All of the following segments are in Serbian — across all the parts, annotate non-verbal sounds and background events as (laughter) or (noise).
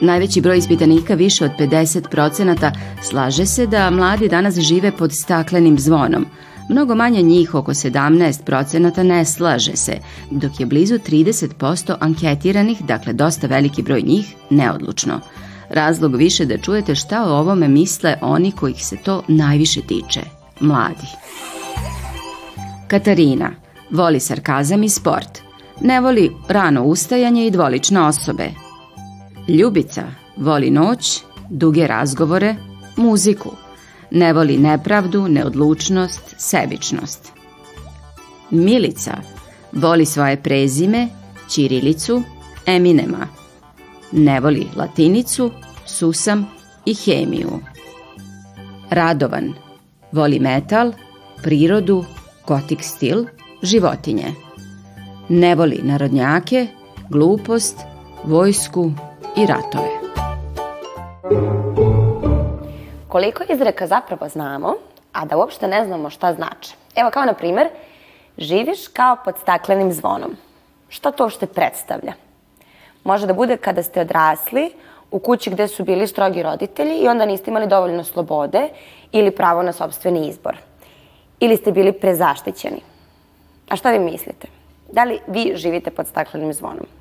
Najveći broj ispitanika, više od 50%, slaže se da mladi danas žive pod staklenim zvonom. Mnogo manje njih, oko 17%, ne slaže se, dok je blizu 30% anketiranih, dakle dosta veliki broj njih, neodlučno. Razlog više da čujete šta o ovome misle oni kojih se to najviše tiče, mladi. Katarina voli sarkazam i sport. Ne voli rano ustajanje i dvolične osobe. Ljubica voli noć, duge razgovore, muziku. Ne voli nepravdu, neodlučnost, sebičnost. Milica voli svoje prezime, ćirilicu, Eminema. Ne voli latinicu, susam i hemiju. Radovan voli metal, prirodu, gotik stil, životinje. Ne voli narodnjake, glupost, vojsku i ratove. Koliko izreka zapravo znamo, a da uopšte ne znamo šta znače. Evo kao na primer, živiš kao pod staklenim zvonom. Šta to uopšte predstavlja? Može da bude kada ste odrasli u kući gde su bili strogi roditelji i onda niste imali dovoljno slobode ili pravo na sobstveni izbor. Ili ste bili prezaštićeni. A šta vi mislite? Da li vi živite pod staklenim zvonom?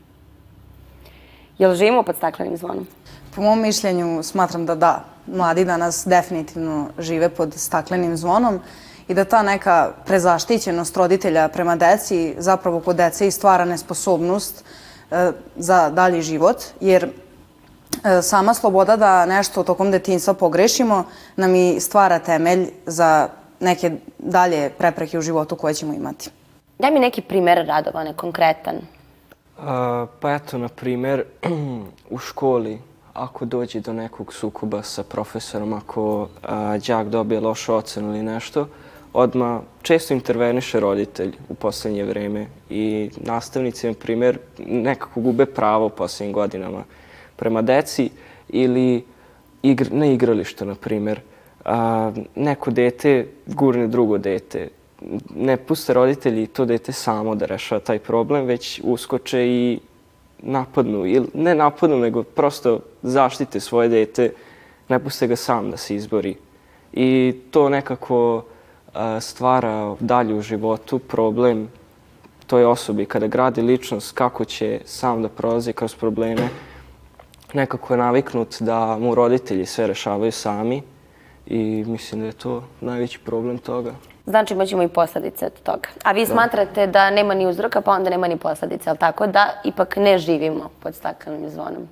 Jel živimo pod staklenim zvonom? Po mom mišljenju smatram da da. Mladi danas definitivno žive pod staklenim zvonom i da ta neka prezaštićenost roditelja prema deci zapravo kod dece i stvara nesposobnost e, za dalji život, jer e, sama sloboda da nešto tokom detinjstva pogrešimo nam i stvara temelj za neke dalje prepreke u životu koje ćemo imati. Daj mi neki primer Radovane, konkretan. Pa eto, na primer, (clears throat) u školi, ako dođe do nekog sukoba sa profesorom, ako a, đak dobije lošu ocenu ili nešto, odma često interveniše roditelj u poslednje vreme i nastavnici, na primer, nekako gube pravo u poslednjim godinama prema deci ili igr, na igralištu, na primer. A, neko dete gurne drugo dete, ne puste roditelji to dete samo da rešava taj problem, već uskoče i napadnu, ili ne napadnu, nego prosto zaštite svoje dete, ne puste ga sam da se izbori. I to nekako a, stvara dalje u životu problem toj osobi kada gradi ličnost kako će sam da prolazi kroz probleme. Nekako je naviknut da mu roditelji sve rešavaju sami i mislim da je to najveći problem toga. Znači imaćemo i posledice od toga. A vi smatrate da nema ni uzroka, pa onda nema ni posledice, ali tako da ipak ne živimo pod staklenim zvonom.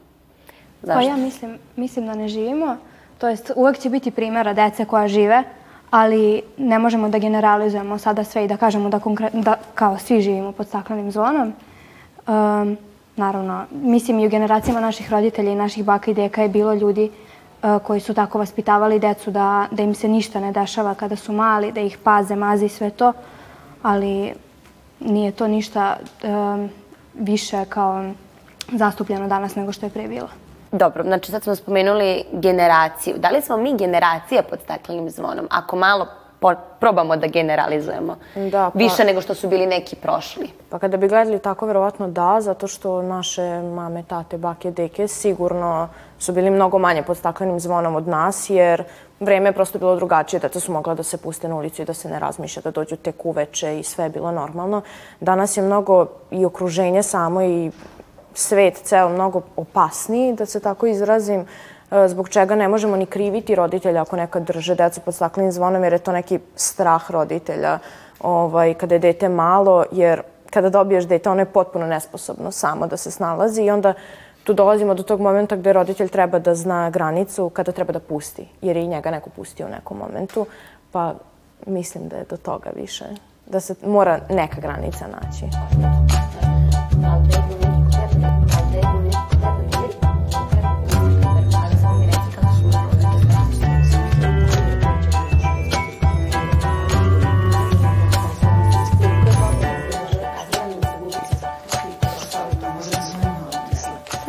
Zašto? Pa ja mislim, mislim da ne živimo. To jest, uvek će biti primjera dece koja žive, ali ne možemo da generalizujemo sada sve i da kažemo da, konkre, da kao svi živimo pod staklenim zvonom. Um, naravno, mislim i u generacijama naših roditelja i naših baka i deka je bilo ljudi uh, koji su tako vaspitavali decu da, da im se ništa ne dešava kada su mali, da ih paze, maze i sve to, ali nije to ništa um, više kao zastupljeno danas nego što je pre bilo. Dobro, znači sad smo spomenuli generaciju. Da li smo mi generacija pod staklenim zvonom? Ako malo po, probamo da generalizujemo. Da, pa- Više nego što su bili neki prošli. Pa kada bi gledali tako, verovatno da, zato što naše mame, tate, bake, deke sigurno su bili mnogo manje pod staklenim zvonom od nas, jer vreme je prosto bilo drugačije, deca su mogla da se puste na ulicu i da se ne razmišlja, da dođu tek uveče i sve je bilo normalno. Danas je mnogo i okruženje samo i svet ceo mnogo opasniji, da se tako izrazim, e, zbog čega ne možemo ni kriviti roditelja ako nekad drže decu pod staklenim zvonom, jer je to neki strah roditelja ovaj, kada je dete malo, jer kada dobiješ dete, ono je potpuno nesposobno samo da se snalazi i onda tu dolazimo do tog momenta gde roditelj treba da zna granicu kada treba da pusti, jer je i njega neko pustio u nekom momentu, pa mislim da je do toga više. da se mora neka granica naći.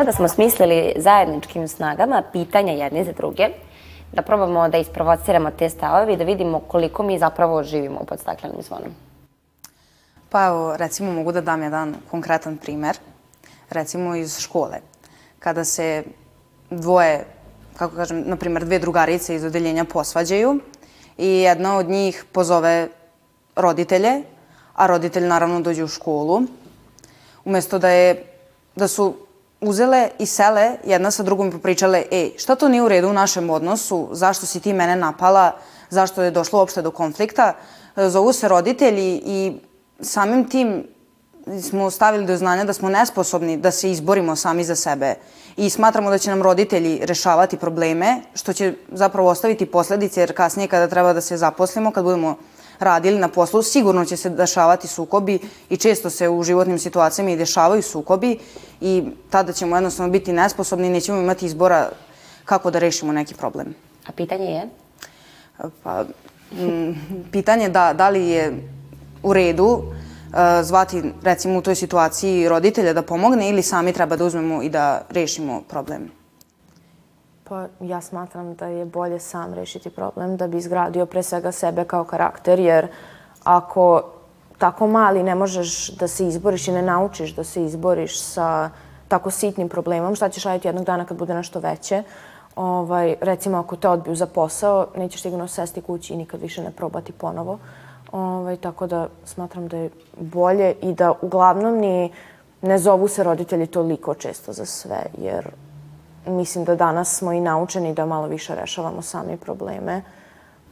Sada smo smislili zajedničkim snagama pitanja jedni za druge, da probamo da isprovociramo te stavove i da vidimo koliko mi zapravo živimo pod staklenim zvonom. Pa evo, recimo mogu da dam jedan konkretan primer. Recimo iz škole. Kada se dvoje, kako kažem, na primer dve drugarice iz odeljenja posvađaju i jedna od njih pozove roditelje, a roditelj naravno dođe u školu. Umesto da je, da su uzele i sele jedna sa drugom i popričale, ej, šta to nije u redu u našem odnosu, zašto si ti mene napala, zašto je došlo uopšte do konflikta. Zovu se roditelji i samim tim smo stavili do znanja da smo nesposobni da se izborimo sami za sebe. I smatramo da će nam roditelji rešavati probleme, što će zapravo ostaviti posledice, jer kasnije kada treba da se zaposlimo, kad budemo radili na poslu, sigurno će se dešavati sukobi i često se u životnim situacijama i dešavaju sukobi i tada ćemo jednostavno biti nesposobni i nećemo imati izbora kako da rešimo neki problem. A pitanje je? Pa, m, pitanje da, da li je u redu e, zvati, recimo u toj situaciji, roditelja da pomogne ili sami treba da uzmemo i da rešimo problem? Pa ja smatram da je bolje sam rešiti problem da bi izgradio pre svega sebe kao karakter, jer ako tako mali ne možeš da se izboriš i ne naučiš da se izboriš sa tako sitnim problemom, šta ćeš raditi jednog dana kad bude nešto veće? Ovaj, recimo, ako te odbiju za posao, nećeš sigurno sesti kući i nikad više ne probati ponovo. Ovaj, tako da smatram da je bolje i da uglavnom ni ne zovu se roditelji toliko često za sve, jer mislim da danas smo i naučeni da malo više rešavamo sami probleme,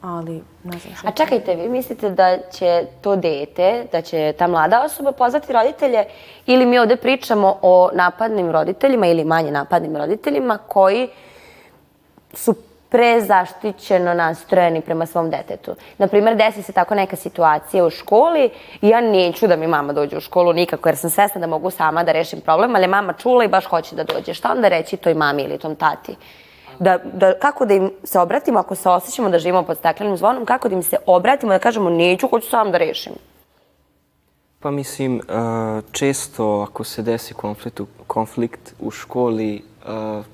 ali ne znam šta. A čekajte, vi mislite da će to dete, da će ta mlada osoba pozvati roditelje ili mi ovde pričamo o napadnim roditeljima ili manje napadnim roditeljima koji su prezaštićeno nastrojeni prema svom detetu. Naprimer, desi se tako neka situacija u školi i ja neću da mi mama dođe u školu nikako jer sam svesna da mogu sama da rešim problem, ali mama čula i baš hoće da dođe. Šta onda reći toj mami ili tom tati? Da, da, kako da im se obratimo ako se osjećamo da živimo pod staklenim zvonom, kako da im se obratimo da kažemo neću, hoću sam da rešim. Pa mislim, često ako se desi konflikt konflikt u školi,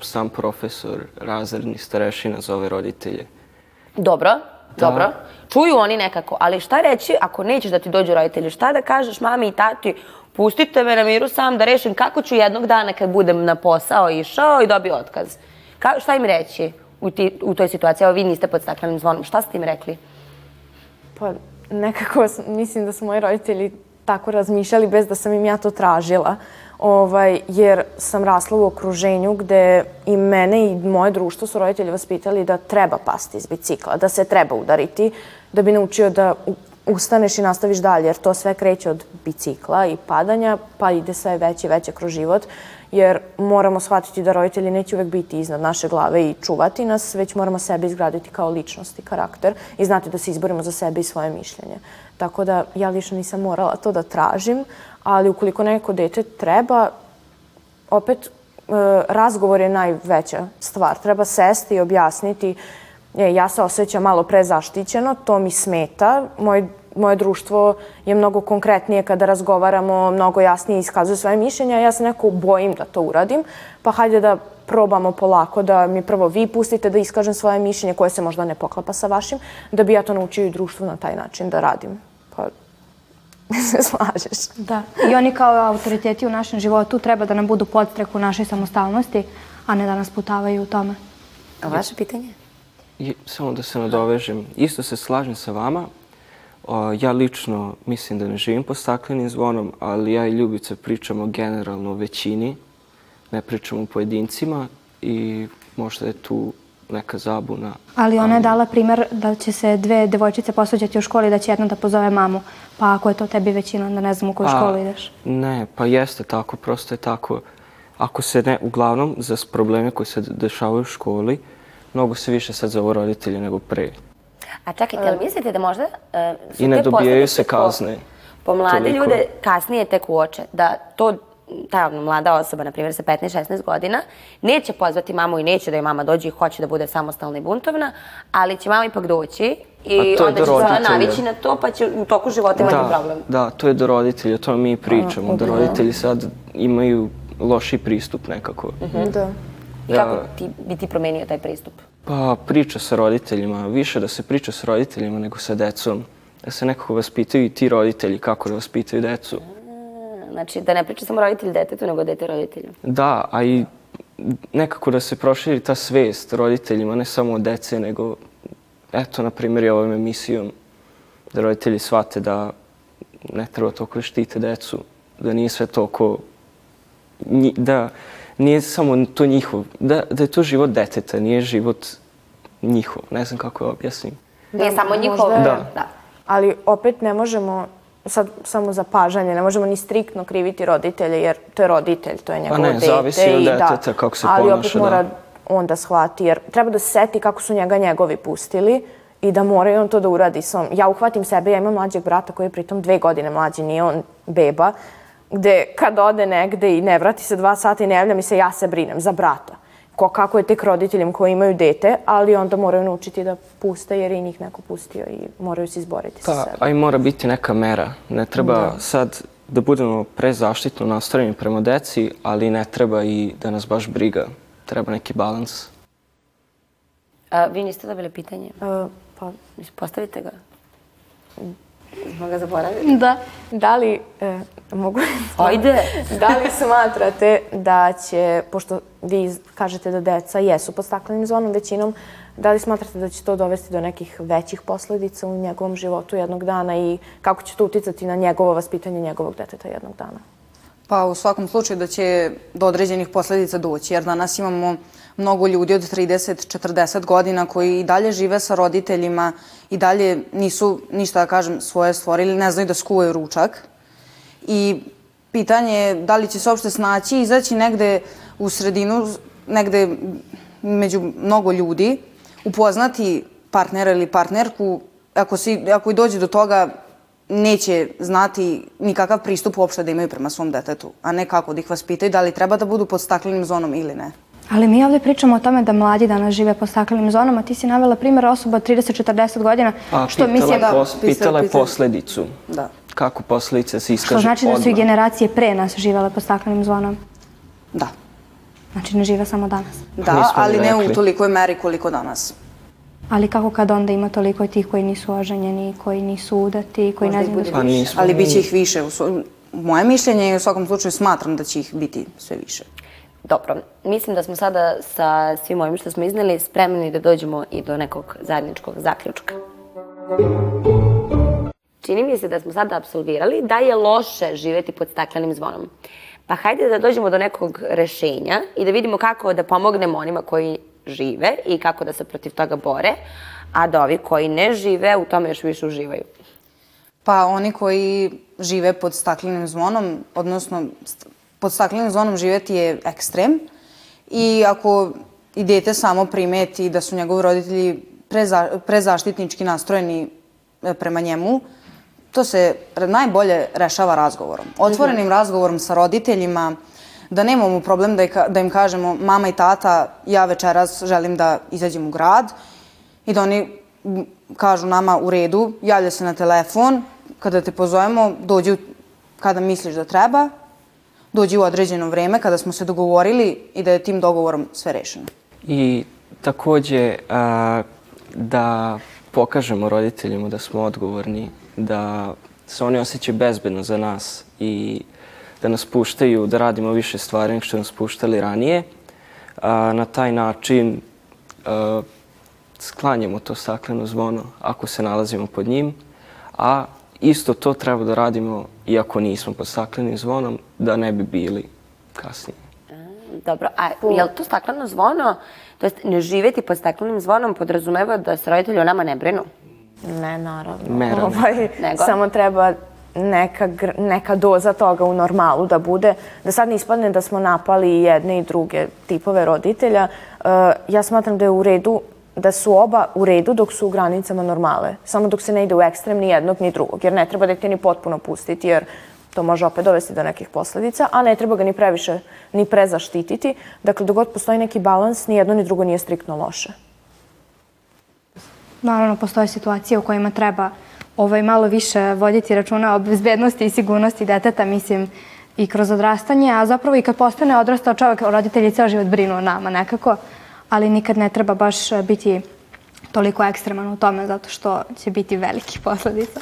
sam profesor, razredni starešina zove roditelje. Dobro, dobro. Čuju oni nekako, ali šta reći ako nećeš da ti dođu roditelji? Šta da kažeš mami i tati, pustite me na miru sam da rešim kako ću jednog dana kad budem na posao išao i dobio otkaz. Ka, šta im reći u, ti, u toj situaciji? Evo vi niste pod staklenim zvonom. Šta ste im rekli? Pa nekako mislim da su moji roditelji tako razmišljali bez da sam im ja to tražila. Ovaj, jer sam rasla u okruženju gde i mene i moje društvo su roditelji vaspitali da treba pasti iz bicikla, da se treba udariti, da bi naučio da ustaneš i nastaviš dalje, jer to sve kreće od bicikla i padanja, pa ide sve veće i veće kroz život, jer moramo shvatiti da roditelji neće uvek biti iznad naše glave i čuvati nas, već moramo sebe izgraditi kao ličnost i karakter i znati da se izborimo za sebe i svoje mišljenje. Tako da ja lično nisam morala to da tražim, ali ukoliko neko dete treba, opet e, razgovor je najveća stvar. Treba sesti i objasniti e, ja se osjećam malo prezaštićeno, to mi smeta, moj, moje društvo je mnogo konkretnije kada razgovaramo, mnogo jasnije iskazuje svoje mišljenja, ja se neko bojim da to uradim, pa hajde da probamo polako da mi prvo vi pustite da iskažem svoje mišljenje koje se možda ne poklapa sa vašim, da bi ja to naučio i društvu na taj način da radim. (laughs) Se slažeš. Da. I oni kao autoriteti u našem životu treba da nam budu podstrek u našoj samostalnosti, a ne da nas putavaju u tome. A vaše pitanje? I, samo da se nadovežem, isto se slažem sa vama. O, ja lično mislim da ne živim pod staklenim zvonom, ali ja i Ljubica pričamo generalno o većini, ne pričamo o pojedincima i možda je tu neka zabuna. Ali ona je dala primer da će se dve devojčice posvađati u školi da će jedna da pozove mamu. Pa ako je to tebi većina, onda ne znam u koju A, školu ideš. Ne, pa jeste tako, prosto je tako. Ako se ne, uglavnom, za probleme koji se dešavaju u školi, mnogo se više sad zovu roditelji nego pre. A čekajte, ali mislite da možda uh, su I ne dobijaju se po- kazne. Po mlade Toliko. ljude kasnije tek uoče da to ta mlada osoba, na primjer sa 15-16 godina, neće pozvati mamu i neće da joj mama dođe i hoće da bude samostalna i buntovna, ali će mama ipak doći i A to je onda do će se ona roditelja. navići na to, pa će u toku života imati problem. Da, to je do roditelja, o tome mi pričamo, da roditelji sad imaju loši pristup nekako. Da. I kako ti, bi ti promenio taj pristup? Pa priča sa roditeljima, više da se priča sa roditeljima nego sa decom. Da se nekako vaspitaju i ti roditelji kako da vaspitaju decu. Znači, da ne priča samo roditelj detetu, nego dete roditelju. Da, a i nekako da se proširi ta svest roditeljima, ne samo dece, nego, eto, na primjer, i ovom emisijom, da roditelji shvate da ne treba toliko da štite decu, da nije sve toliko, da nije samo to njihov, da, da je to život deteta, nije život njihov. Ne znam kako da objasnim. Nije samo njihov... možda je. Da. da. Ali opet ne možemo, sad samo za pažanje, ne možemo ni striktno kriviti roditelje, jer to je roditelj, to je njegovo Pa ne, dete. zavisi od i deteta kako se Ali opet ponaša, mora da. on da shvati, jer treba da se seti kako su njega njegovi pustili i da mora i on to da uradi. Sam, ja uhvatim sebe, ja imam mlađeg brata koji je pritom dve godine mlađi, nije on beba, gde kad ode negde i ne vrati se dva sata i ne javlja mi se, ja se brinem za brata. Ko, kako je tek roditeljem koji imaju dete, ali onda moraju naučiti da puste jer je i njih neko pustio i moraju se izboriti sa Pa, sebom. a i mora biti neka mera. Ne treba sad da budemo prezaštitno nastrojeni prema deci, ali ne treba i da nas baš briga. Treba neki balans. A, vi niste dobili pitanje? E, pa, Postavite ga. Smo ga zaboravili. Da. Da li, e, mogu (laughs) Ajde. da li smatrate da će, pošto vi kažete da deca jesu pod staklenim zvonom većinom, da li smatrate da će to dovesti do nekih većih posledica u njegovom životu jednog dana i kako će to uticati na njegovo vaspitanje njegovog deteta jednog dana? Pa u svakom slučaju da će do određenih posledica doći, jer danas imamo mnogo ljudi od 30-40 godina koji i dalje žive sa roditeljima i dalje nisu, ništa da kažem, svoje stvorili, ne znaju da skuvaju ručak. I pitanje je da li će se uopšte snaći izaći negde u sredinu, negde među mnogo ljudi, upoznati partnera ili partnerku, ako, si, ako i dođe do toga, neće znati nikakav pristup uopšte da imaju prema svom detetu, a ne kako da ih vaspitaju, da li treba da budu pod staklenim zonom ili ne. Ali mi ovdje pričamo o tome da mlađi danas žive po staklenim zonama. Ti si navela primjer osoba od 30-40 godina. A što pitala, mislim, je pos, pisala- pitala je posledicu. Da. Kako posledice se što iskaže znači da su i generacije pre nas živele po staklenim zonom. Da. Znači ne žive samo danas. Da, ali ne u tolikoj meri koliko danas. Ali kako kad onda ima toliko tih koji nisu oženjeni, koji nisu udati, koji Možda ne znaju da. Pa nismo Ali bit će ih više. Moje mišljenje je u svakom slučaju smatram da će ih biti sve više. Dobro, mislim da smo sada sa svim ovim što smo izneli spremni da dođemo i do nekog zajedničkog zaključka. Čini mi se da smo sada apsolvirali da je loše živeti pod staklenim zvonom. Pa hajde da dođemo do nekog rešenja i da vidimo kako da pomognemo onima koji žive i kako da se protiv toga bore, a da ovi koji ne žive u tome još više uživaju. Pa oni koji žive pod staklenim zvonom, odnosno pod staklenim zvonom živeti je ekstrem i ako i dete samo primeti da su njegovi roditelji preza, prezaštitnički nastrojeni e, prema njemu, to se najbolje rešava razgovorom. Otvorenim razgovorom sa roditeljima, da nemamo problem da, da im kažemo mama i tata, ja večeras želim da izađem u grad i da oni kažu nama u redu, javlja se na telefon, kada te pozovemo, dođi kada misliš da treba, dođi u određeno vreme kada smo se dogovorili i da je tim dogovorom sve rešeno. I takođe a, da pokažemo roditeljima da smo odgovorni, da se oni osjećaju bezbedno za nas i da nas puštaju da radimo više stvari nego što nas puštali ranije. A, na taj način a, sklanjamo to stakleno zvono ako se nalazimo pod njim, a isto to treba da radimo iako nismo pod staklenim zvonom, da ne bi bili kasnije. Dobro, a je li to stakleno zvono, to jest ne živeti pod staklenim zvonom podrazumeva da se roditelji o nama ne brinu? Ne, naravno. Merano. Ovaj, Nego? Samo treba neka, neka doza toga u normalu da bude, da sad ne ispadne da smo napali jedne i druge tipove roditelja. Uh, ja smatram da je u redu da su oba u redu dok su u granicama normale. Samo dok se ne ide u ekstrem ni jednog ni drugog. Jer ne treba dete ni potpuno pustiti jer to može opet dovesti do nekih posledica, a ne treba ga ni previše ni prezaštititi. Dakle, dok god postoji neki balans, ni jedno ni drugo nije striktno loše. Naravno, postoje situacije u kojima treba ovaj, malo više voditi računa o bezbednosti i sigurnosti deteta, mislim, i kroz odrastanje, a zapravo i kad postane odrastao čovjek, roditelji ceo život brinu o nama nekako, ali nikad ne treba baš biti toliko ekstreman u tome zato što će biti veliki posledica.